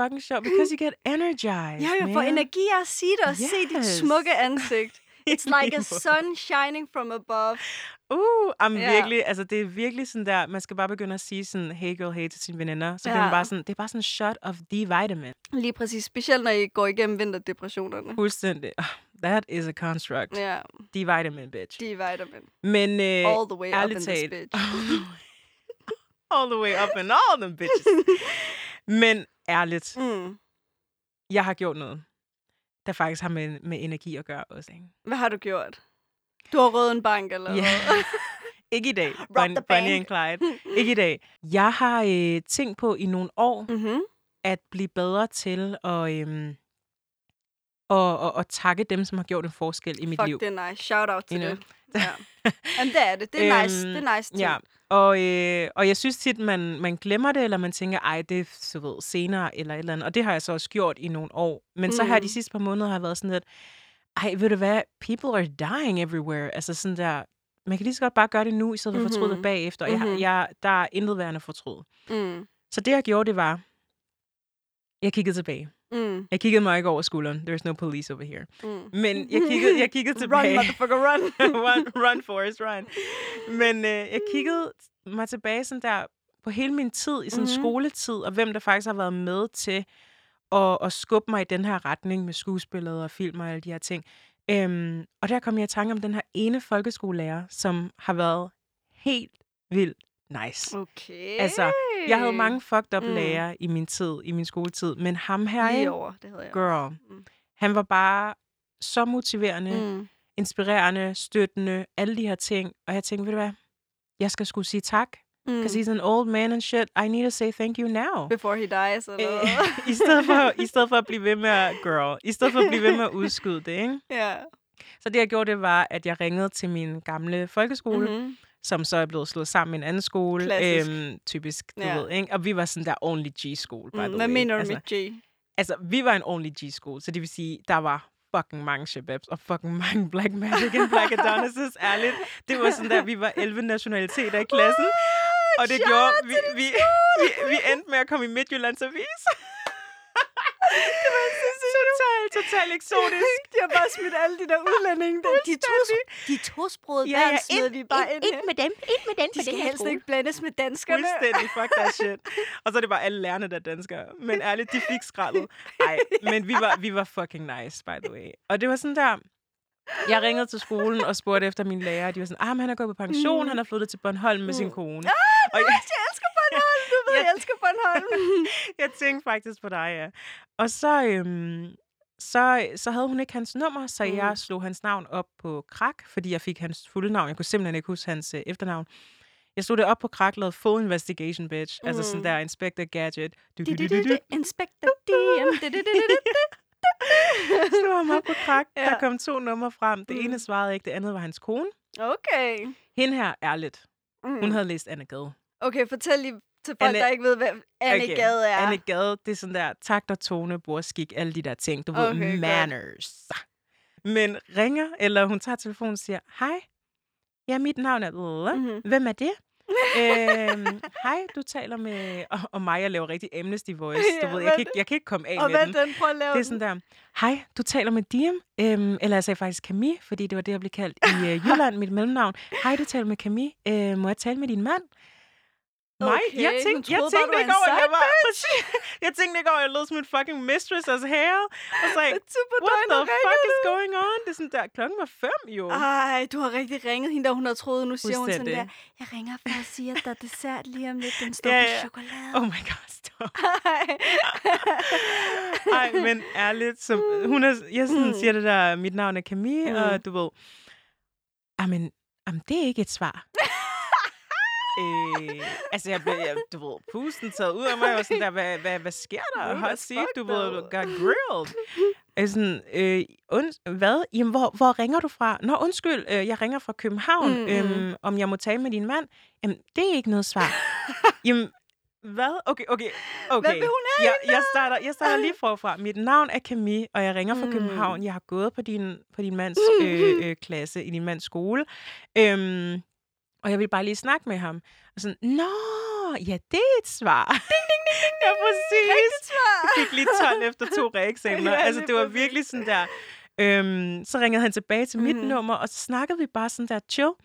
fucking sjovt, because you get energized, Ja, jeg man. får energi af at sige det og se dit Yes. smukke ansigt. It's like a sun shining from above. Uh, I'm Ja. virkelig, altså det er virkelig sådan der, man skal bare begynde at sige sådan, hey girl, hey til sine veninder. Så ja. bliver man bare sådan, det er bare sådan en shot of D-vitamin. Lige præcis. Specielt, når I går igennem vinterdepressionerne. Fuldstændig. Oh, that is a construct. Ja, D-vitamin, bitch. D-vitamin. Men øh, All the way up in this bitch. all the way up in all them bitches. Men ærligt, Mm. jeg har gjort noget, der faktisk har med, med energi at gøre også. Ikke? Hvad har du gjort? Du har røvet en bank, eller hvad? Ikke i dag, the Bonnie and. Clyde. Ikke i dag. Jeg har øh, tænkt på i nogle år mm-hmm. at blive bedre til at, øhm, og, og, og takke dem, som har gjort en forskel i mit Fuck, liv. det er nice. Shout out til You know. det. Ja. Jamen, det er det. Det er nice. Øhm, Det er nice ting. Ja, og, øh, og jeg synes tit, man, man glemmer det, eller man tænker, ej, det er så ved, senere, eller et eller andet. Og det har jeg så også gjort i nogle år. Men så har jeg de Mm. sidste par måneder har været sådan lidt, ej, ved du hvad, people are dying everywhere. Altså sådan der, man kan lige så godt bare gøre det nu, i stedet for at fortryde det Mhm. bagefter. Og jeg, Mhm. jeg, der er intet værende at fortryde. Mm. Så det, jeg gjorde, det var, jeg kiggede tilbage. Mm. Jeg kiggede mig ikke over skulderen. There's no police over here. Mm. Men jeg kiggede, jeg kiggede tilbage. Run, motherfucker, run. run, run, Forrest, run. Men øh, jeg kiggede mig tilbage sådan der på hele min tid i sådan mm-hmm. skoletid, og hvem der faktisk har været med til at, at skubbe mig i den her retning med skuespillet og film og alle de her ting. Øhm, og der kom jeg i tanke om den her ene folkeskolelærer, som har været helt vildt nice. Okay. Altså, Jeg havde mange fucked up Mm. mm. lærere i min tid, i min skoletid, men ham her, Lige over, det havde jeg girl, også. Mm. han var bare så motiverende, mm. Mm. inspirerende, støttende, alle de her ting. Og jeg tænkte, ved du hvad, jeg skal skulle sige tak, Mm. because he's an old man and shit. I need to say thank you now. Before he dies, eller hvad? I stedet, for, I stedet for at blive ved med at, girl, i stedet for at blive ved med at udskyde det, ikke? ja. Så det, jeg gjorde, det var, at jeg ringede til min gamle folkeskole, mm-hmm. Som så er blevet slået sammen med en anden skole. Klassisk. Øhm, typisk, du Ja. ved, ikke? Og vi var sådan der only G-skole, by the Mm. way. Hvad mener du altså, med G? Altså, vi var en only G-skole, så det vil sige, der var fucking mange shababs og fucking mange Black Magic and Black Adonises, ærligt. Det var sådan der, vi var 11 nationaliteter i klassen, og det gjorde, vi, vi, vi, vi endte med at komme i Midtjyllands Avis. Det var totalt, totalt eksotisk. De har bare smidt alle de der udlændinge. Der. De, to, de tosprogede Ja, ja, smed vi bare ind, ind, ind med dem, ind med dem De skal helst ikke blandes med danskerne. Fuldstændig, fuck that shit. Og så er det bare alle lærerne, der er danskere. Men ærligt, de fik skraldet. Ej, men vi var, vi var fucking nice, by the way. Og det var sådan der... Jeg ringede til skolen og spurgte efter min lærer. De var sådan, ah, men han er gået på pension, Mm. han er flyttet til Bornholm med sin Mm. kone. Ah, Og jeg, jeg elsker Bornholm. Ja. jeg elsker Bornholm. jeg tænkte faktisk på dig, ja. Og så, øhm, så, så havde hun ikke hans nummer, så Mm. jeg slog hans navn op på krak, fordi jeg fik hans fulde navn. Jeg kunne simpelthen ikke huske hans øh, efternavn. Jeg slog det op på krak, lavede full investigation, bitch. Mm. Altså sådan Mm. der Inspector Gadget. Inspector DM. Slog ham op på krak. Ja. Der kom to numre frem. Det Mm. ene svarede ikke, det andet var hans kone. Okay. Hende her, ærligt, Mm. hun havde læst Anne Gade. Okay, fortæl lige til folk, Anne- der ikke ved, hvad Anne Okay. Gade er. Anne Gade, det er sådan der takt og tone, bordskik, alle de der ting. Du ved, Okay, godt. manners. Men ringer, eller hun tager telefonen og siger, hej, ja, mit navn er... Mhm. Hvem er det? øhm, hej, du taler med... Og, og mig, jeg laver rigtig Amnesty Voice. Du Ja, ved, jeg kan, ikke, jeg kan ikke komme af Og med den. den? Prøv at lave Det er sådan der, hej, du taler med Diem, øhm, eller jeg sagde faktisk Camille, fordi det var det, jeg blev kaldt i øh, Jylland, mit mellemnavn. Hej, du taler med Camille, øh, må jeg tale med din mand? Mig? Okay, jeg tænkte, jeg bare, tænkte var ikke over, at jeg var... Jeg tænkte ikke over, at jeg lød som en fucking mistress as hell. Og så like, Super what the fuck is going on? Det er sådan der, klokken var fem jo. Ej, du har rigtig ringet hende, der hun har troet. Nu siger hun sådan der, jeg ringer for at sige, at der er dessert lige om lidt. Den står på ja. chokolade. Oh my god, stop. Ej. Ej, men ærligt, så hun er, jeg sådan Mm. siger det der, mit navn er Camille, Mm. og du ved, jamen, jamen, det er ikke et svar. øh, altså, jeg blev, jeg, du ved, pusten taget ud af mig, og sådan der, hvad, hvad, hvad sker der? Hot as seat, du ved, got grilled. Er sådan, øh, und, hvad? Jamen, hvor, hvor ringer du fra? Nå, undskyld, øh, jeg ringer fra København. Mm, mm. Øhm, om jeg må tale med din mand? Jamen, det er ikke noget svar. Jamen, hvad? Okay, okay, okay. Hvad vil hun have jeg, jeg, starter, jeg starter lige forfra. Mit navn er Camille, og jeg ringer fra Mm. København. Jeg har gået på din, på din mands øh, øh, klasse, i din mands skole. Øhm, og jeg vil bare lige snakke med ham. Og sådan, nå, ja, det er et svar. Ding, ding, ding, ding, Ja, præcis. Svar. fik lige 12 efter to reeksamener. Ja, altså, det var virkelig sådan der... Øhm, så ringede han tilbage til mit Mhm. nummer, og så snakkede vi bare sådan der chill. Og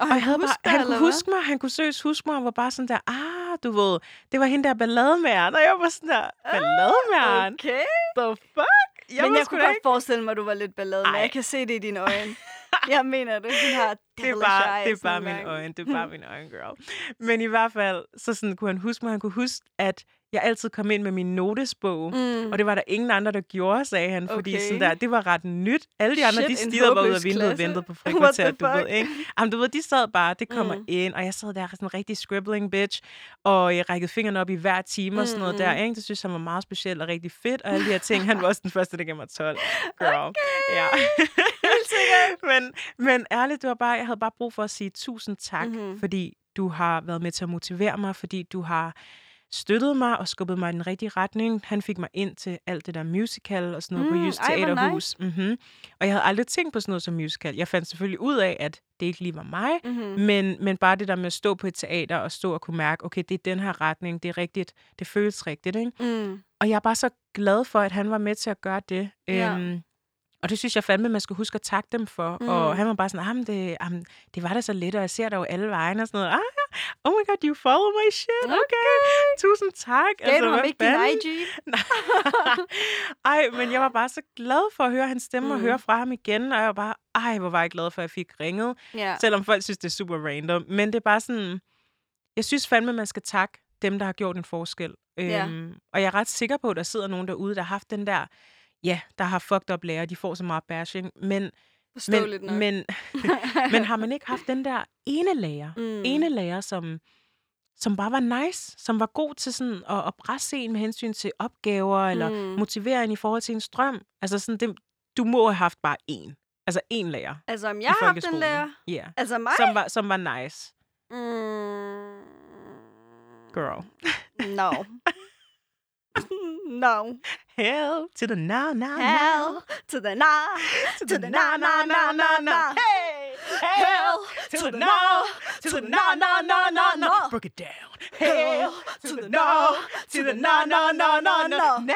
Og jeg havde bare, han kunne huske mig, han kunne seriøst huske mig, og var bare sådan der, ah, du ved, det var hende der ballademæren, og jeg var sådan der, ballademæren, Okay. the fuck? Jeg Men jeg kunne da godt ikke- forestille mig, at du var lidt ballade, men Ej. jeg kan se det i dine øjne. jeg mener det. Hun har det er bare, det er bare mine øjne, det er bare mine øjne, girl. Men i hvert fald, så sådan, kunne han huske mig, han kunne huske, at jeg altid kom ind med min notesbog, Mm. og det var der ingen andre, der gjorde, sagde han, fordi Okay. sådan der, det var ret nyt. Alle de andre, Shit, de stirrede bare ud af vinduet og ventede på frikvarteret, du ved, ikke? Jamen, du ved, de sad bare, det kommer Mm. mm. ind, og jeg sad der sådan en rigtig scribbling bitch, og jeg rækkede fingrene op i hver time og sådan noget Mm. der, ikke? Det synes han var meget specielt og rigtig fedt, og alle de her ting. Han var også den første, der gav mig 12. Girl. Okay. Ja. Men, men ærligt, det var bare, jeg havde bare brug for at sige tusind tak, Mhm. mm-hmm. fordi du har været med til at motivere mig, fordi du har støttet mig og skubbet mig i den rigtige retning. Han fik mig ind til alt det der musical og sådan noget Mm, på Jysk ej, hvor Teaterhus. Mm-hmm. Og jeg havde aldrig tænkt på sådan noget som musical. Jeg fandt selvfølgelig ud af, at det ikke lige var mig, Mm-hmm. men, men bare det der med at stå på et teater og stå og kunne mærke, okay, det er den her retning, det er rigtigt, det føles rigtigt, ikke? Mm. Og jeg er bare så glad for, at han var med til at gøre det. Ja. Øhm, og det synes jeg fandme, man skal huske at takke dem for. Mm. Og han var bare sådan, det, jamen, det var da så lidt, og jeg ser dig jo alle vejen og sådan noget. Ah, oh my god, you follow my shit. Okay, okay. tusind tak. Altså, Gav du ham ikke din fanden? IG? ej, men jeg var bare så glad for at høre hans stemme mm. og høre fra ham igen. Og jeg var bare, ej, hvor var jeg glad for, at jeg fik ringet. Ja. Selvom folk synes, det er super random. Men det er bare sådan... Jeg synes fandme, man skal takke dem, der har gjort en forskel. Ja. Øhm, og jeg er ret sikker på, at der sidder nogen derude, der har haft den der... Ja, der har fucked up lærer. De får så meget bashing. Men, men, nok. men, men har man ikke haft den der ene lærer? Mm. Ene lærer, som, som bare var nice. Som var god til sådan at, at presse en med hensyn til opgaver. Eller Mm. motivere en i forhold til en strøm. Altså sådan, det, du må have haft bare én. Altså én lærer Altså, om jeg har haft en lærer? Ja. Altså mig? Som var, som var nice. Mm. Girl. No. no. Hell to the now, now, Hell to the nah. To the na, na, na, na, na. Hey, Hell to the now. To the now, now, now, now, now. Break it down. Hell to the now. To the now, now, now, now, now. Now.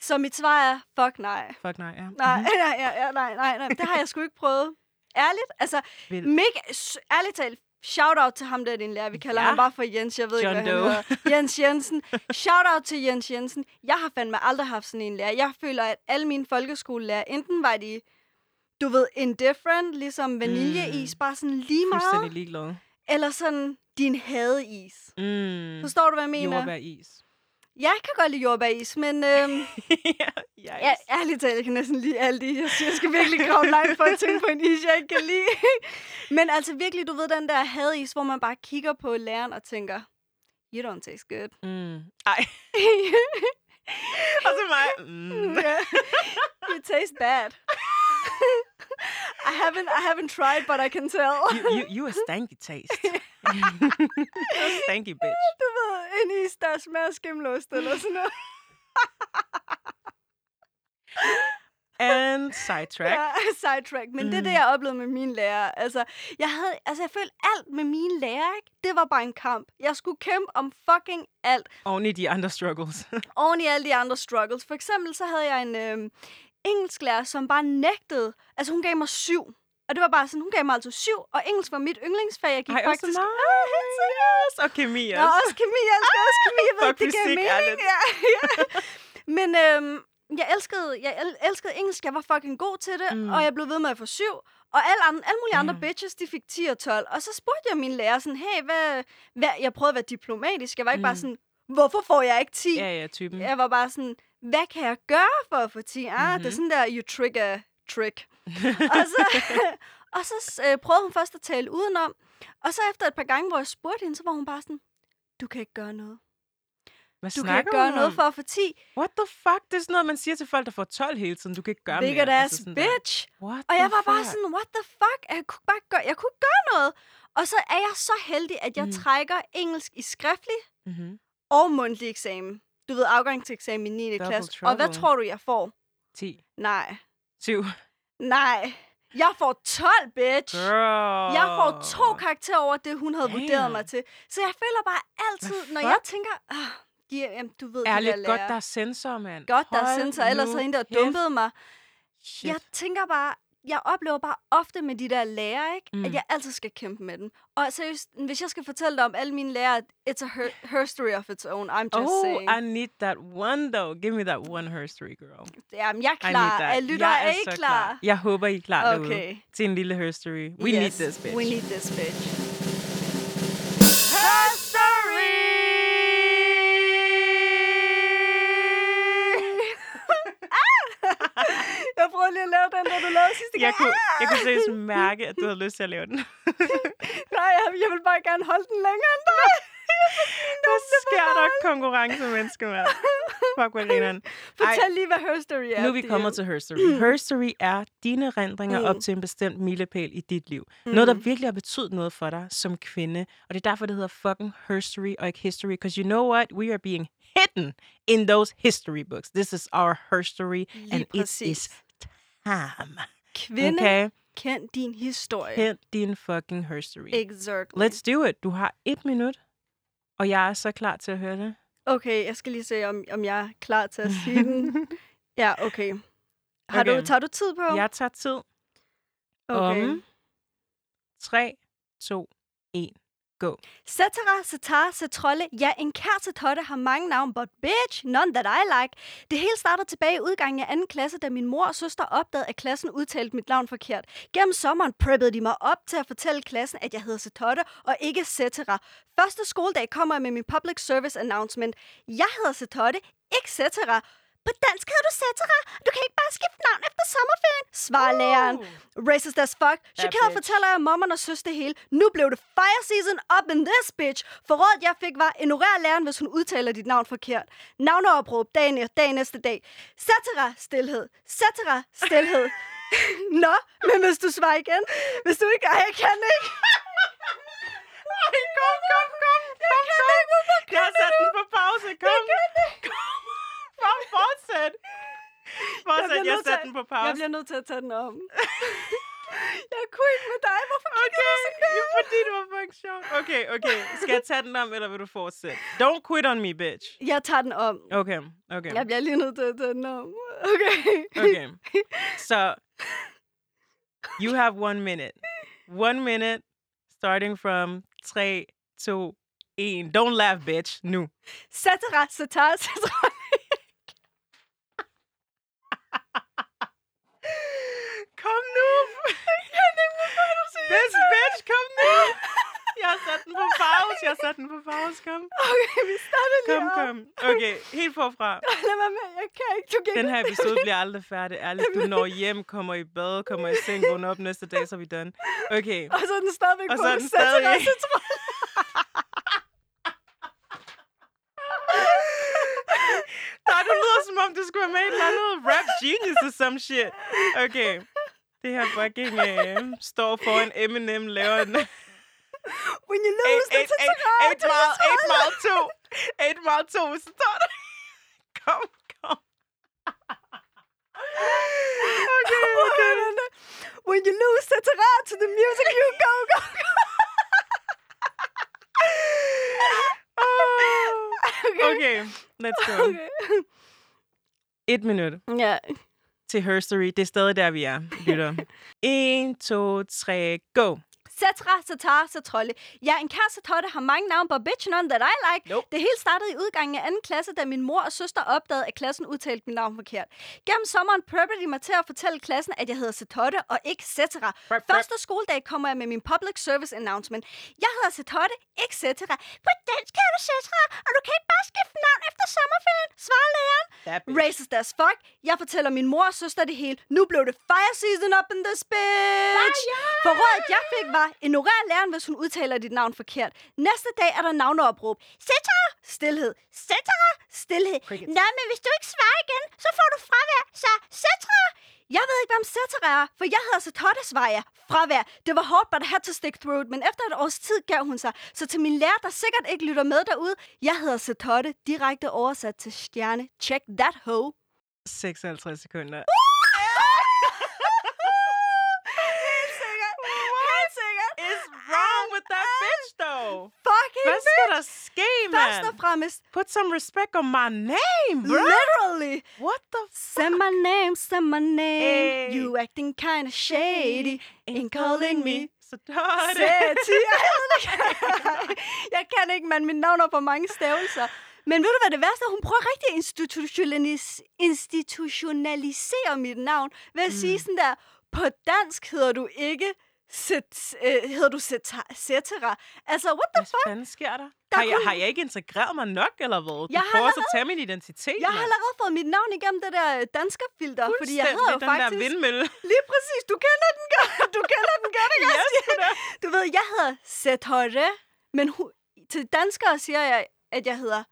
Så mit svar er, fuck nej. Fuck nej, ja. Nej, Mhm. nej, ja, nej, nej, nej. Det har jeg sgu ikke prøvet. Ærligt? Altså, Vildt. mega, ærligt talt, shout out til ham der, din lærer. Vi kalder Ja. ham bare for Jens, jeg ved John ikke, hvad Doe. han hedder. Jens Jensen. Shout out til Jens Jensen. Jeg har fandme aldrig haft sådan en lærer. Jeg føler, at alle mine folkeskolelærer, enten var de, du ved, indifferent, ligesom vaniljeis, bare sådan lige meget, Fuldstændig ligeglad. eller sådan din hadeis. Mm. Forstår du, hvad jeg mener? Jordbæris. Jeg kan godt lide jordbæris, men øhm, ja, ja, ærligt talt, jeg kan næsten lide alt det. Jeg, jeg skal virkelig grave langt for at tænke på en is, jeg ikke kan lide. men altså virkelig, du ved, den der hadis, hvor man bare kigger på læreren og tænker, you don't taste good. Mm. Ej, og så mig. Mm. you taste bad. I haven't, I haven't tried, but I can tell. You, you, you a stanky taste. stanky bitch. du ved, en is, der smager skimmelost eller sådan noget. And sidetrack. Ja, sidetrack. Men mm. det er det, Mm. jeg oplevede med mine lærere. Altså, jeg havde, altså, jeg følte alt med mine lærere, ikke? Det var bare en kamp. Jeg skulle kæmpe om fucking alt. Oven i de andre struggles. Oven i alle de andre struggles. For eksempel så havde jeg en øhm, engelsklærer, som bare nægtede. Altså, hun gav mig syv. Og det var bare sådan, hun gav mig altså syv, og engelsk var mit yndlingsfag. Jeg gik Ej, også faktisk... nice. Ah, helt seriøst. Og kemi også. også kemi. Jeg elsker også kemi. Jeg ved, det gav mening. Ja, ja. Men øhm, jeg, elskede, jeg el- elskede engelsk. Jeg var fucking god til det. Mm. Og jeg blev ved med at få syv. Og alle, andre, alle mulige andre Ja. bitches, de fik 10 og 12. Og så spurgte jeg min lærer sådan, hey, hvad, hvad... Jeg prøvede at være diplomatisk. Jeg var ikke mm. bare sådan, hvorfor får jeg ikke 10? Ja, ja, typen. Jeg var bare sådan, hvad kan jeg gøre for at få 10? Ah, mm-hmm. det er Mhm. sådan der, you trigger trick. og så, og så øh, prøvede hun først at tale udenom. Og så efter et par gange, hvor jeg spurgte hende, så var hun bare sådan, du kan ikke gøre noget. Hvad Du kan ikke gøre noget for at få 10. What the fuck? Det er sådan noget, man siger til folk, der får 12 hele tiden. Du kan ikke gøre Big mere. ass Altså sådan der. bitch. What Og jeg var bare fuck? sådan, what the fuck? Jeg kunne bare gøre, jeg kunne gøre noget. Og så er jeg så heldig, at jeg mm. trækker engelsk i skriftlig Mm-hmm. og mundtlig eksamen. Du ved, afgang til eksamen i 9. Double klasse. Og hvad tror du, jeg får? 10. Nej. 7. Nej. Jeg får 12, bitch. Girl. Jeg får to karakterer over det, hun havde vurderet Damn. mig til. Så jeg føler bare altid, når jeg tænker... Ah, er- jamen, du ved, Ærligt der godt, der er sensor, mand. Godt, der er sensor. Ellers havde en, der dumpede mig. Shit. Jeg tænker bare, jeg oplever bare ofte med de der lærere, ikke? Mm. At jeg altid skal kæmpe med dem. Og seriøst, hvis jeg skal fortælle dig om alle mine lærere, it's a her- herstory of its own, I'm just Oh, saying. I need that one, though. Give me that one herstory, girl. Jamen, jeg er klar. Er lytter, jeg er I så klar? Jeg håber, I er klar Okay. derude til en lille herstory. We need this, bitch. We need this, bitch. Jeg prøvede lige at lave den, der du lavede sidste gang. jeg kunne, jeg kunne seriøst mærke, at du havde lyst til at lave den. Nej, jeg, jeg vil bare gerne holde den længere end dig. Hvad sker der konkurrencemenneske, mand? Fuck, hvor grineren. Fortæl lige, hvad herstory er. Nu er vi kommet til Herstory. Herstory er dine rendringer Mm. op til en bestemt milepæl i dit liv. Noget, der virkelig har betydet noget for dig som kvinde. Og det er derfor, det hedder fucking Herstory og ikke History. Because you know what? We are being hidden in those history books. This is our Herstory, Lige and it præcis. is time. Kvinde, Okay? kend din historie. Hent din fucking Herstory. Exactly. Let's do it. Du har et minut, og jeg er så klar til at høre det. Okay, jeg skal lige se, om, om jeg er klar til at sige den. Ja, okay. Har Okay. du, tager du tid på? Jeg tager tid okay. om 3, 2, 1, go. Cetera, cetar, cetrolle. Ja, en kær totte har mange navne, but bitch, none that I like. Det hele startede tilbage i udgangen af anden klasse, da min mor og søster opdagede, at klassen udtalte mit navn forkert. Gennem sommeren preppede de mig op til at fortælle klassen, at jeg hedder Cetotte og ikke Cetera. Første skoledag kommer jeg med min public service announcement. Jeg hedder Cetotte, ikke Cetera. På dansk hedder du Cetera. Du kan ikke bare skifte navn efter sommer svarer læreren. Racist as fuck. Bitch. fortæller jeg mommeren og søster det hele. Nu blev det fire season up in this bitch. For rådet jeg fik var, ignorer læreren, hvis hun udtaler dit navn forkert. Navneopråb dagen, dag næste dag. Cetera, stilhed. Cetera, stilhed. Nå, men hvis du svarer igen. Hvis du ikke... Ej, jeg kan ikke. Ej, kom, kom, kom, kom, kom. Jeg har sat den på pause. Kom. Kom. Kom, fortsæt. Fortsæt, jeg til satte at- den på Jeg pause. bliver nødt til at tage den om. jeg kunne ikke med dig. Hvorfor kigger Okay, du sådan der? jo, fordi det var fucking sjovt. Okay, okay. Skal jeg tage den om, eller vil du fortsætte? Don't quit on me, bitch. Jeg tager den om. Okay, okay, Jeg bliver lige nødt til at tage den om. Okay. okay. So, you have one minute. One minute, starting from 3, 2, 1. Don't laugh, bitch. Nu. Cetera, cetera, cetera. Kom nu! This bitch, kom nu! Jeg har sat den på pause, jeg har sat den på kom. Okay, vi starter lige Kom, op. kom. Okay, helt forfra. Lad være med, jeg kan ikke. Du kan Den her episode bliver aldrig færdig. Ærligt, du når hjem, kommer i bad, kommer i seng, vågner op næste dag, så er vi done. Okay. Og så er den stadigvæk Og så er den stadig- cetera. Der, du lyder som om, du skulle være med et eller andet rap genius or some shit. Okay. Det her fucking øh, står foran Eminem, laver en... When you 8, lose, 8, 8, det er 8 mile, 8 mile 2. 8 mile 2, så står der. Kom, kom. Okay, okay. When you lose, cetera, to the music, you go, go, go. Oh. Okay, let's go. Okay. Et minut Ja. til Herstory. Det er stadig der, vi er, lytter. 1, 2, 3, go. Cetera, cetar, cetrolle. Ja, en kær cetotte har mange navne, but bitch none that I like. Nope. Det hele startede i udgangen af anden klasse, da min mor og søster opdagede, at klassen udtalte mit navn forkert. Gennem sommeren preppede de mig til at fortælle klassen, at jeg hedder Cetotte og ikke Cetera. Prep, prep. Første skoledag kommer jeg med min public service announcement. Jeg hedder Cetotte, ikke Cetera. På dansk hedder du Cetera, og du kan ikke bare skifte navn efter sommerferien, svarer læreren. Racist as fuck. Jeg fortæller min mor og søster det hele. Nu blev det fire season up in this bitch. For rådet, jeg fik, var, ignorer læreren, hvis hun udtaler dit navn forkert. Næste dag er der navneopråb. Cetera, stilhed. Cetera, stilhed. Crickets. Nej, men hvis du ikke svarer igen, så får du fravær. Så Cetera. Jeg ved ikke, hvem Cetera er, for jeg hedder Cetotte, svarer jeg. Fravær. Det var hårdt, but I had to stick through it. Men efter et års tid gav hun sig. Så til min lærer, der sikkert ikke lytter med derude, jeg hedder Cetotte, direkte oversat til stjerne. Check that hoe. 56 sekunder. with that bitch, though? Fucking Hvad skal der ske, Først og man? fremmest, Put some respect on my name, bro. literally. What the Say my name, say my name. Hey. You acting kind of shady. Ain't calling me. Så dirty. Sæt. Jeg kan ikke, men mit navn er på mange stavelser. Men ved du hvad det værste er? Hun prøver rigtig at institutionalis- institutionalisere mit navn ved at mm. sige sådan der, på dansk hedder du ikke set, øh, hedder du cetera. cetera. Altså, what the Hvad fuck? fanden sker der? Der Har jeg, har jeg ikke integreret mig nok, eller hvad? Du Jeg prøver så at allerede- tage min identitet, Jeg har allerede fået mit navn igennem det der danskerfilter, fordi jeg hedder jo den der faktisk... vindmølle. Lige præcis, du kender den godt. Du kender den godt, ikke? Yes, også? Du ved, jeg hedder Setore, men hu- til danskere siger jeg, at jeg hedder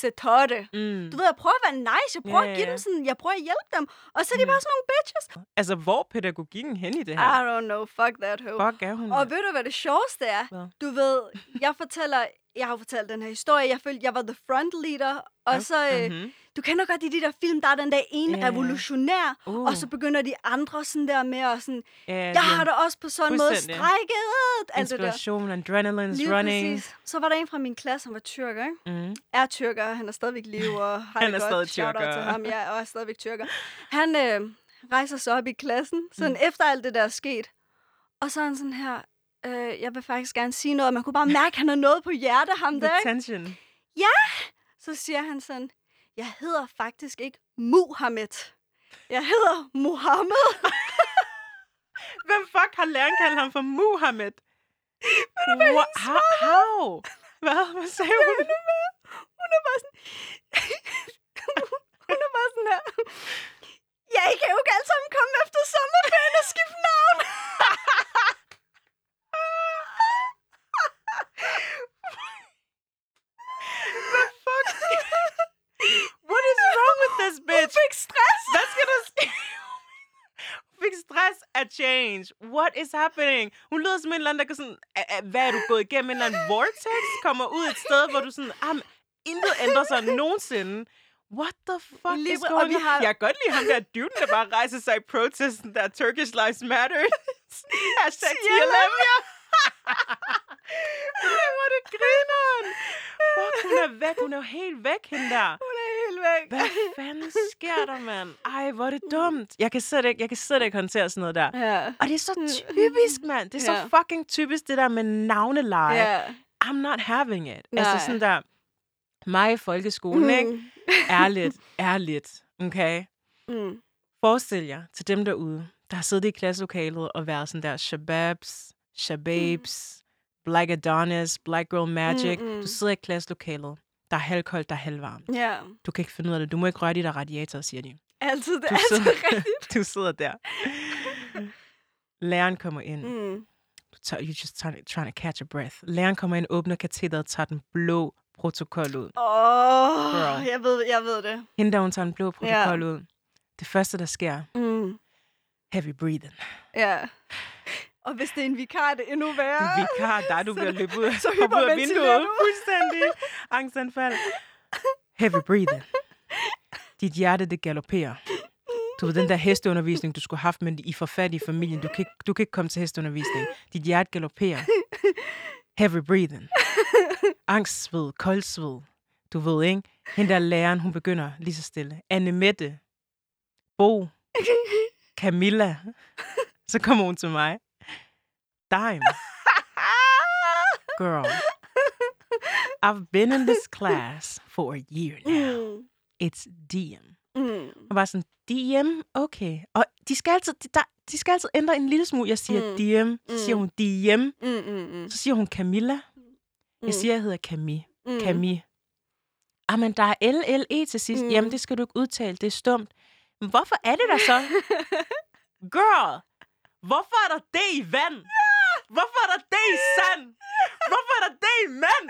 Setore. Mm. Du ved, jeg prøver at være nice. Jeg prøver Ja, at give ja, dem sådan, jeg prøver at hjælpe dem. Og så er de Mm. bare sådan nogle bitches. Altså, hvor er pædagogikken hen i det I her? don't know. Fuck that hoe. Fuck er hun? Og ved du, hvad det sjoveste er? Hvad? Du ved, jeg fortæller, jeg har jo fortalt den her historie. Jeg følte, jeg var the front leader. Og så, øh, Mhm. du kender godt i de der film, der er den der ene Ja, ja. revolutionær. Uh. Og så begynder de andre sådan der med at sådan, Ja, jeg det- har det også på sådan en måde strækket. Inspiration, adrenaline running. præcis. Så var der en fra min klasse, han var tyrker, ikke? Mm. Er tyrker, han er stadigvæk liv og har Han det er godt. stadig tyrker. til ham, ja, og er stadigvæk tyrker. Han øh, rejser sig op i klassen, sådan Mm. efter alt det der er sket. Og så er han sådan her, øh, jeg vil faktisk gerne sige noget, og man kunne bare mærke, at han har noget på hjertet, ham der, tension. Så siger han sådan, jeg hedder faktisk ikke Muhammed. Jeg hedder Mohammed. Hvem fuck har læreren kaldt ham for Muhammed? Wha- how, how? Hvad? Hvad sagde hun? Hun er bare sådan... hun er bare sådan her... Ja, I kan jo ikke alle sammen komme efter sommerferien og skifte navn. Fuck. What is this Hun bitch? fik stress. Hvad skal der ske? Hun fik stress af change. What is happening? Hun lyder som en eller anden, der kan sådan... "A- a- Hvad er du gået igennem? En eller anden vortex? Kommer ud et sted, hvor du sådan... Ah, intet ændrer sig nogensinde. What the fuck Lige is og going on? har- Jeg kan godt lide ham der dude, der bare rejser sig i protesten, der Turkish Lives Matter. Hashtag TLM, ja. Hvor det grineren. Fuck, hun er væk. Hun er jo helt væk, hende der. Væk. Hvad fanden sker der, mand? Ej, hvor er det dumt. Jeg kan slet ikke, jeg kan slet ikke håndtere sådan noget der. Ja. Og det er så typisk, mand. Det er Ja. så fucking typisk, det der med navneleje. Ja. I'm not having it. Nej. Altså sådan der, mig i folkeskolen, ikke? Mm. Ærligt, ærligt, okay? Mm. Forestil jer til dem derude, der har siddet i klasselokalet og været sådan der shababs, shababs, black Adonis, black girl magic. Mm, mm. Du sidder i klasselokalet. Der er halvkoldt, der er halvvarmt. Ja. Du kan ikke finde ud af det. Du må ikke røre de der radiatorer, siger de. Altid, det er Du altid sidder, rigtigt. du sidder der. Læreren kommer ind. Mm. Du tager, you're just trying, trying to catch a breath. Læreren kommer ind, åbner katedret, tager den blå protokol ud. Åh, oh, jeg ved, jeg ved det. Hende der, hun tager den blå protokol Ja. ud. Det første, der sker, Mm. heavy breathing. Ja. Og hvis det er en vikar, er det endnu værre. Det er vikar, der du Så- bliver løbet ud, så hoppe ud af vinduet. du. Fuldstændig. Angstanfald. Heavy breathing. Dit hjerte, det galopperer. Du ved, den der hesteundervisning, du skulle have haft, men I får fat i familien. Du kan, ikke, du kan ikke komme til hesteundervisning. Dit hjerte galopperer. Heavy breathing. Angstsved, koldsved. Du ved, ikke? Hende der læreren, hun begynder lige så stille. Anne Mette. Bo. Camilla. Så kommer hun til mig. Dime. Girl. I've been in this class for a year now. Mm. It's DM. Mm. Og bare sådan, DM? Okay. Og de skal altid, de, der, de skal altid ændre en lille smule. Jeg siger Mm. DM, så siger Mm. hun DM, Mm, mm, mm. så siger hun Camilla. Mm. Jeg siger, jeg hedder Camille. Mm. Camille. Ah, men der er LLE til sidst. Mm. Jamen, det skal du ikke udtale. Det er stumt. Men hvorfor er det der så? Girl, hvorfor er der det i vand? Hvorfor er der det i sand? Hvorfor er der det i mand?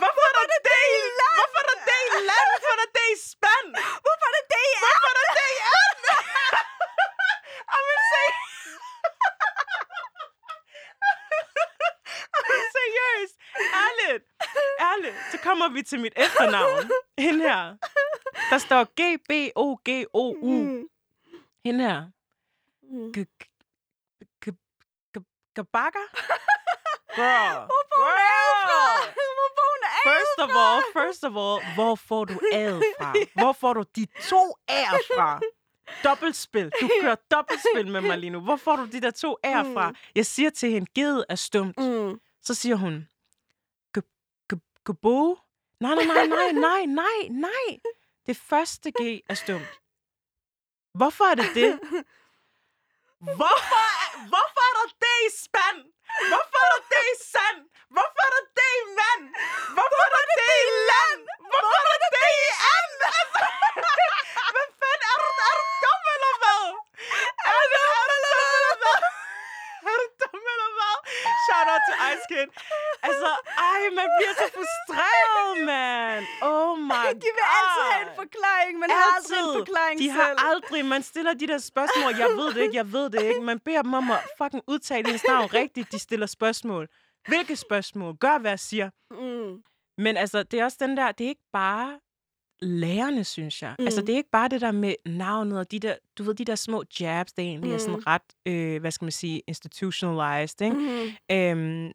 Hvorfor er der det i land? Hvorfor er der det i land? Hvorfor er der det i spand? Hvorfor er det det, I? Hvorfor er der det i and? Jamen, se. Jamen, seriøst. Ærligt. Ærligt. Så kommer vi til mit efternavn. Hende her. Der står G-B-O-G-O-U. Mm. Hende her. Gabaga? Girl. får hun fra? Hvor får hun First of all, first of all, hvor får du æret fra? Hvor får du de to ære fra? Dobbeltspil. Du kører dobbeltspil med mig lige nu. Hvor får du de der to fra? Mm. Jeg siger til hende, givet er stumt. Mm. Så siger hun, "Ge- ge- gebo? Nej, nej, nej, nej, nej, nej, nej. Det første G er stumt. Hvorfor er det det? Er- hvorfor er der det i spand? Hvorfor er der det i sand? Hvorfor er der det i mand? Hvorfor er der det i land? Hvorfor er der det i? Er du, er du dum eller? Er er du dum eller? Er du dum eller? Shout out til Ice Kid. Altså, ej, man bliver så frustreret, man. Oh my god. De vil altid have en forklaring, men har aldrig en forklaring De selv. har aldrig, man stiller de der spørgsmål, jeg ved det ikke, jeg ved det ikke. Man beder dem om at fucking udtale hendes navn rigtigt, de stiller spørgsmål. Hvilke spørgsmål? Gør, hvad jeg siger. Mm. Men altså, det er også den der, det er ikke bare lærerne, synes jeg. Mm. Altså, Mm. det er ikke bare det der med navnet og de der, du ved, de der små jabs, det egentlig mm. er Mm. sådan ret, øh, hvad skal man sige, institutionalized, ikke? Mm. Mm. Øhm,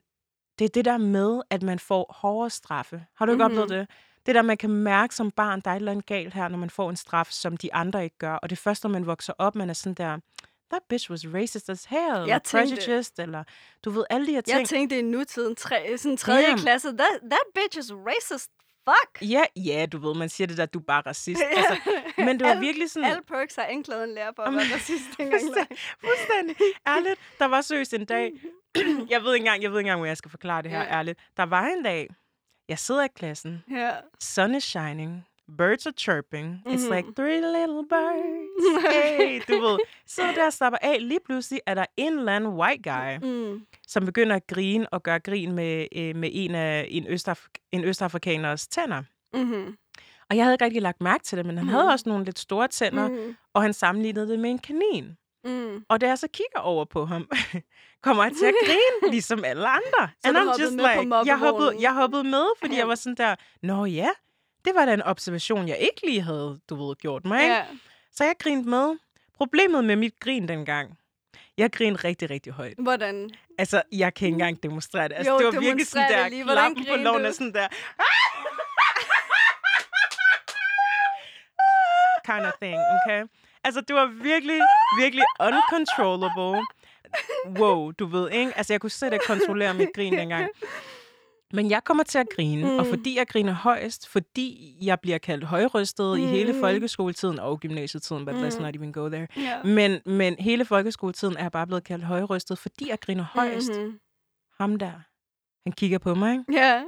det er det der med, at man får hårdere straffe. Har du ikke mm-hmm. Mhm. oplevet det? Det der, man kan mærke som barn, der er et eller andet galt her, når man får en straf, som de andre ikke gør. Og det første, når man vokser op, man er sådan der, that bitch was racist as hell, eller Jeg tænkte- prejudiced, eller du ved, alle de her ting. Jeg tænkte i nutiden, tre, sådan tredje Damn. klasse, that, that bitch is racist. Fuck. Ja, ja, du ved, man siger det der, du er bare racist. Altså, men det var virkelig sådan... Alle perks har anklaget en lærer for at være racist engang. Fuldstændig. Fuldstændig. Ærligt. Der var seriøst en dag. jeg ved ikke engang, jeg ved ikke engang, hvor jeg skal forklare det her Ja. ærligt. Der var en dag, jeg sidder i klassen, Ja. sun is shining, birds are chirping. It's Mhm. like three little birds. Hey, du ved. Så der slapper af. Lige pludselig er der en eller anden white guy, Mm. som begynder at grine og gøre grin med, øh, med en af en, østaf- en østafrikaners tænder. Mm-hmm. Og jeg havde ikke rigtig lagt mærke til det, men han Mhm. havde også nogle lidt store tænder, Mm. og han sammenlignede det med en kanin. Mm. Og da jeg så kigger over på ham, kommer jeg til at grine, ligesom alle andre. Så du hoppede med på jeg hoppede, jeg hoppede med, fordi jeg var sådan der, nå ja, det var da en observation, jeg ikke lige havde, du ved, gjort mig. Ikke? Ja. Så jeg grinte med. Problemet med mit grin dengang, jeg grinede rigtig, rigtig højt. Hvordan? Altså, jeg kan ikke engang demonstrere det. Altså, Jo, det var virkelig sådan der, klappen på loven og sådan der. Kind of thing, okay? Altså, det var virkelig, virkelig uncontrollable. Wow, du ved, ikke? Altså, jeg kunne slet ikke kontrollere mit grin dengang. Men jeg kommer til at grine, mm. og fordi jeg griner højst, fordi jeg bliver kaldt højrystet mm. i hele Mm. folkeskoletiden og gymnasietiden, but mm. let's not even go there. Ja. Men, men hele folkeskoletiden er jeg bare blevet kaldt højrystet, fordi jeg griner højst. Mm-hmm. Mhm. Ham der, han kigger på mig, ikke? Ja.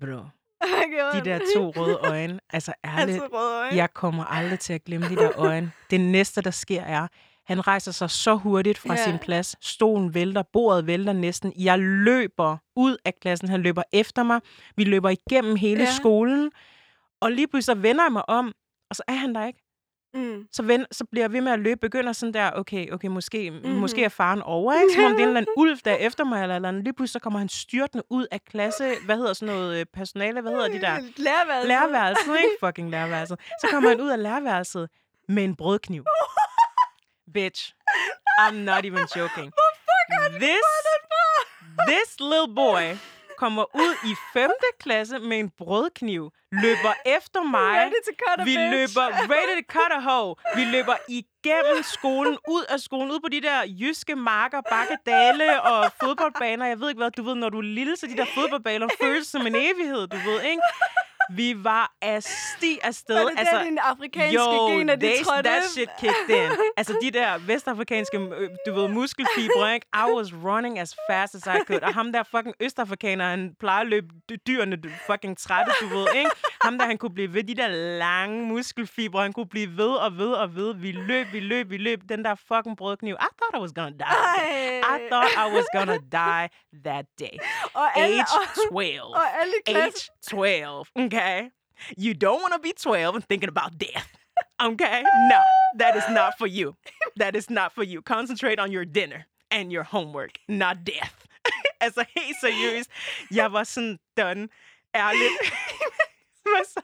Bro, Okay, de der to røde øjne, altså ærligt, Altså røde øjne. jeg kommer aldrig til at glemme de der øjne. Det næste, der sker, er, han rejser sig så hurtigt fra Ja. sin plads. Stolen vælter, bordet vælter næsten. Jeg løber ud af klassen. Han løber efter mig. Vi løber igennem hele Ja. skolen. Og lige pludselig så vender jeg mig om, og så er han der ikke. Mm. Så, vend, så bliver jeg ved med at løbe, begynder sådan der, okay, okay, måske, mm-hmm. måske er faren over, ikke? Som om det er en eller anden ulv, der er efter mig, eller, eller. Lige pludselig så kommer han styrtende ud af klasse, hvad hedder sådan noget øh, personale, hvad hedder de der? Lærerværelset. Lærerværelset, ikke? Fucking lærerværelset. Så kommer han ud af lærerværelset med en brødkniv. Bitch, I'm not even joking. This, this little boy kommer ud i 5. klasse med en brødkniv, løber efter mig. Ready to cut a Vi bitch. løber ready to cut a hoe. Vi løber igennem skolen, ud af skolen, ud på de der jyske marker, bakkedale og fodboldbaner. Jeg ved ikke hvad, du ved, når du er lille, så de der fodboldbaner føles som en evighed, du ved, ikke? Vi var af sti afsted. Var det der, dine afrikanske jo, gener, de trådte that shit kicked in. Altså de der vestafrikanske, øh, du ved, muskelfibre, ikke? I was running as fast as I could. Og ham der fucking østafrikaner, han plejer at løbe dy- dyrene fucking trætte, du ved, ikke? Ham der, han kunne blive ved, de der lange muskelfibre, han kunne blive ved og ved og ved. Vi løb, vi løb, vi løb. Den der fucking brødkniv. I thought I was gonna die. Ej. I thought I was gonna die that day. Og alle, Age og, 12. og alle i klassen. Age 12. Okay. You don't want to be 12 and thinking about death. Okay? No, that is not for you. That is not for you. Concentrate on your dinner and your homework, not death. altså helt seriøst. Jeg var sådan done. Ærligt. Hvad så?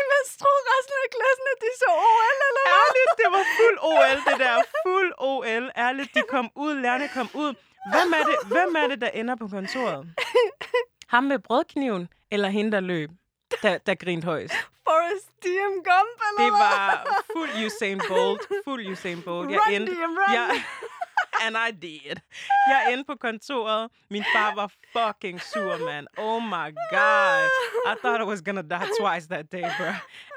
Imens troede resten af klassen, at de så OL, eller hvad? Ærligt, det var fuld OL, det der. Fuld OL. Ærligt, de kom ud, lærerne kom ud. Hvem er det, hvem er det der ender på kontoret? Ham med brødkniven, eller hende, der løb? Der, der grinte højst. Forrest DM Gump, eller Det var fuld Usain Bolt. Fuld Usain Bolt. Jeg Run, endte, DM, run. jeg, and I did. Jeg endte på kontoret. Min far var fucking sur, man. Oh my god. I thought I was gonna die twice that day, bro.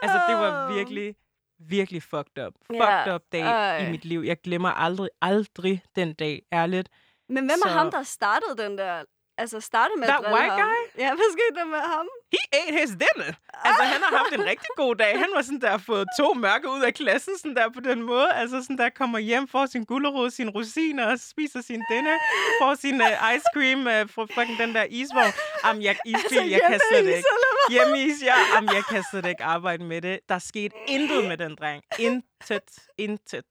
Altså, det var Oh. virkelig, virkelig fucked up. Ja, Fucked up dag ej. i mit liv. Jeg glemmer aldrig, aldrig den dag, ærligt. Men hvem er Så- ham, der startede den der... Altså, startede med That at white ham? guy? Ja, hvad skete der med ham? He ate his dinner. Altså, han har haft en rigtig god dag. Han var sådan der, fået to mørke ud af klassen, sådan der på den måde. Altså, sådan der kommer hjem, får sin gulerod, sin rosiner og spiser sin dinner. Får sin uh, ice cream uh, fra fucking den der isvogn. Am, jeg, isfil, jeg kan slet ikke. Hjemmeis, ja. Am, jeg kan slet ikke arbejde med det. Der skete intet med den dreng. Intet. Intet.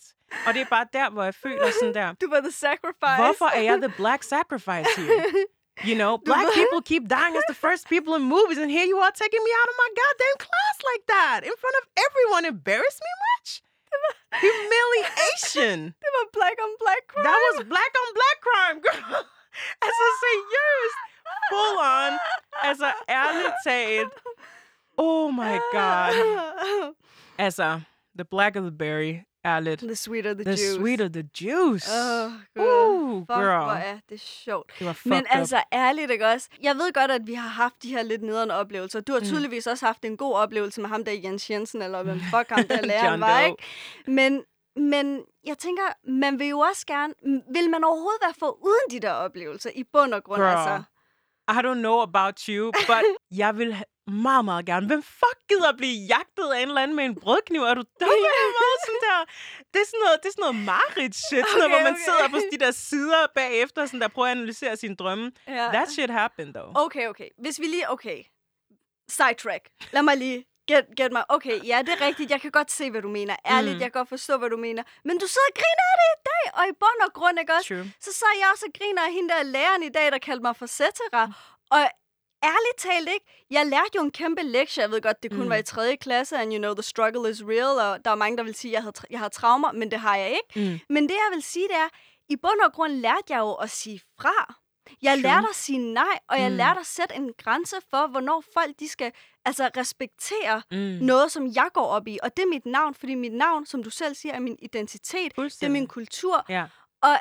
Og det er bare der, hvor jeg føler sådan der, Du var the sacrifice. Hvorfor er jeg the black sacrifice here? You know, black people keep dying as the first people in movies, and here you are taking me out of my goddamn class like that in front of everyone. Embarrass me much? Humiliation. Det var black on black crime. That was black on black crime, girl. Altså seriøst. Full on. Altså ærligt talt. Oh my god. Altså, the blacker the berry. Ærligt. The sweeter the, The juice. sweeter the juice. Åh, Uh, Gud. Fuck, girl. hvor er det sjovt. Det var Men up. altså, ærligt ikke også? Jeg ved godt, at vi har haft de her lidt nederne oplevelser. Du har Mm. tydeligvis også haft en god oplevelse med ham der Jens Jensen, eller hvem fuck ham der læreren var, Doe. ikke? Men, men jeg tænker, man vil jo også gerne... Vil man overhovedet være for uden de der oplevelser i bund og grund? Girl. Altså? I don't know about you, but jeg vil meget, meget gerne. Hvem fuck gider at blive jagtet af en eller anden med en brødkniv? Er du dum eller hvad? Sådan der. Det er sådan noget, det er sådan noget mareridt shit, noget, Okay, hvor man okay. sidder på de der sider bagefter, sådan der prøver at analysere sine drømme. Ja. That shit happened, though. Okay, okay. Hvis vi lige... Okay. Sidetrack. Lad mig lige get, get mig. Okay, ja, det er rigtigt. Jeg kan godt se, hvad du mener. Ærligt, Mm. jeg kan godt forstå, hvad du mener. Men du sidder og griner af det i dag, og i bund og grund, ikke også? True. Så sad jeg også og griner af hende der læreren i dag, der kaldte mig for cetera. Og ærligt talt ikke, jeg lærte jo en kæmpe lektie. Jeg ved godt, det kun Mm. mm. var i 3. klasse, and you know, the struggle is real, og der er mange, der vil sige, at jeg, havde, jeg har traumer, men det har jeg ikke. Mm. Men det, jeg vil sige, det er, i bund og grund lærte jeg jo at sige fra. Jeg True. lærte at sige nej, og jeg Mm. lærte at sætte en grænse for, hvornår folk de skal altså, respektere Mm. noget, som jeg går op i. Og det er mit navn, fordi mit navn, som du selv siger, er min identitet. Det er min kultur. Ja. Og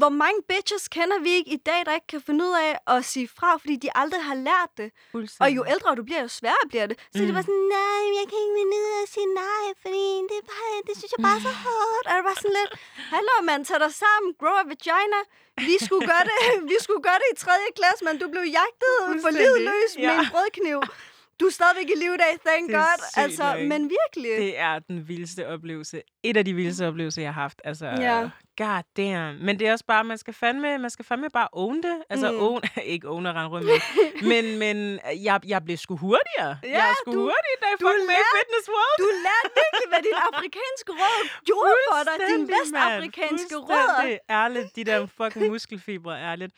hvor mange bitches kender vi ikke i dag, der ikke kan finde ud af at sige fra, fordi de aldrig har lært det. Og jo ældre du bliver, jo sværere bliver det. Så mm. det Mm. var sådan, nej, jeg kan ikke finde ud af at sige nej, fordi det, er bare, det synes jeg bare er så hårdt. Og det var sådan lidt, hallo mand, tag dig sammen, grow a vagina. Vi skulle gøre det, vi skulle gøre det i 3. klasse, men du blev jagtet for livet løs med Ja. en brødkniv. Du er stadigvæk i live i dag, thank Det God. Altså, men virkelig. Det er den vildeste oplevelse. Et af de vildeste oplevelser, jeg har haft. Altså, Ja. God damn. Men det er også bare, man skal fandme, man skal fandme bare own det. Altså, Mm. own, ikke own og rende rundt med. men, men jeg, jeg blev sgu hurtigere. Ja, jeg er sgu du- hurtig, da jeg du fucking med Fitness World. Du lærte virkelig, hvad din afrikanske rød gjorde for dig. Din vestafrikanske rødder. Fuldstændig. Ærligt, de der fucking muskelfibre, ærligt.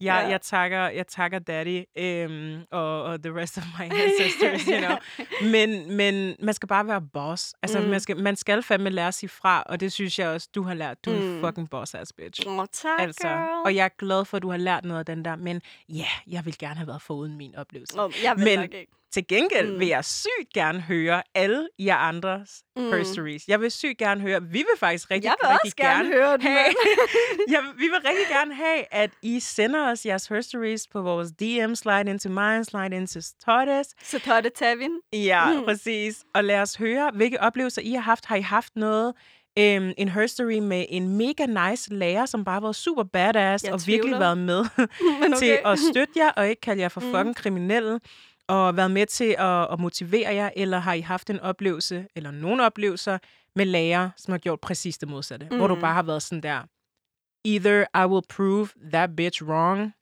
Jeg, Ja. jeg, takker, jeg takker daddy øhm, og, og the rest of my ancestors, you know. Men, men man skal bare være boss. Altså, Mm. man, skal, man skal fandme lære at sige fra, og det synes jeg også, du har lært. Du er Mm. En fucking boss-ass bitch. Åh, tak, Altså, girl. og jeg er glad for, at du har lært noget af den der, men ja, yeah, jeg vil gerne have været foruden min oplevelse. Nå, jeg vil Men- nok ikke. Til gengæld Mm. mm. vil jeg sygt gerne høre alle jer andres Mm. mm. herstories. Jeg vil sygt gerne høre, vi vil faktisk rigtig, Jeg vil rigtig også gerne høre den, have, ja, vi vil rigtig gerne have, at I sender os jeres herstories på vores DM, slide into mine, slide into Tordes. Så det Tavin. Ja, Mm. mm. præcis. Og lad os høre, hvilke oplevelser I har haft. Har I haft noget, øhm, en herstory med en mega nice lærer, som bare har været super badass Jeg og tvivler. virkelig været med okay. til at støtte jer, og ikke kalde jer for Mm. fucking kriminelle, og været med til at, at motivere jer, eller har I haft en oplevelse, eller nogle oplevelser med lærere, som har gjort præcis det modsatte, mm. hvor du Mm. bare har været sådan der, either I will prove that bitch wrong,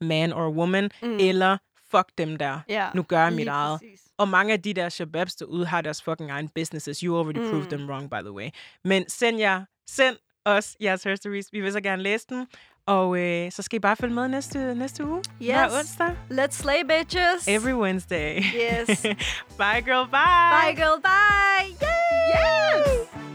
man or woman, Mm. eller fuck dem der, Ja, nu gør jeg mit eget. præcis. Og mange af de der shababs derude har deres fucking egen businesses. You already mm. proved them wrong, by the way. Men send jer, send os jeres histories. Vi vil så gerne læse dem. Og øh, så skal I bare følge med næste, næste uge. Yes. Hver onsdag. Let's slay, bitches. Every Wednesday. Yes. bye, girl. Bye. Bye, girl. Bye. Yay! Yes!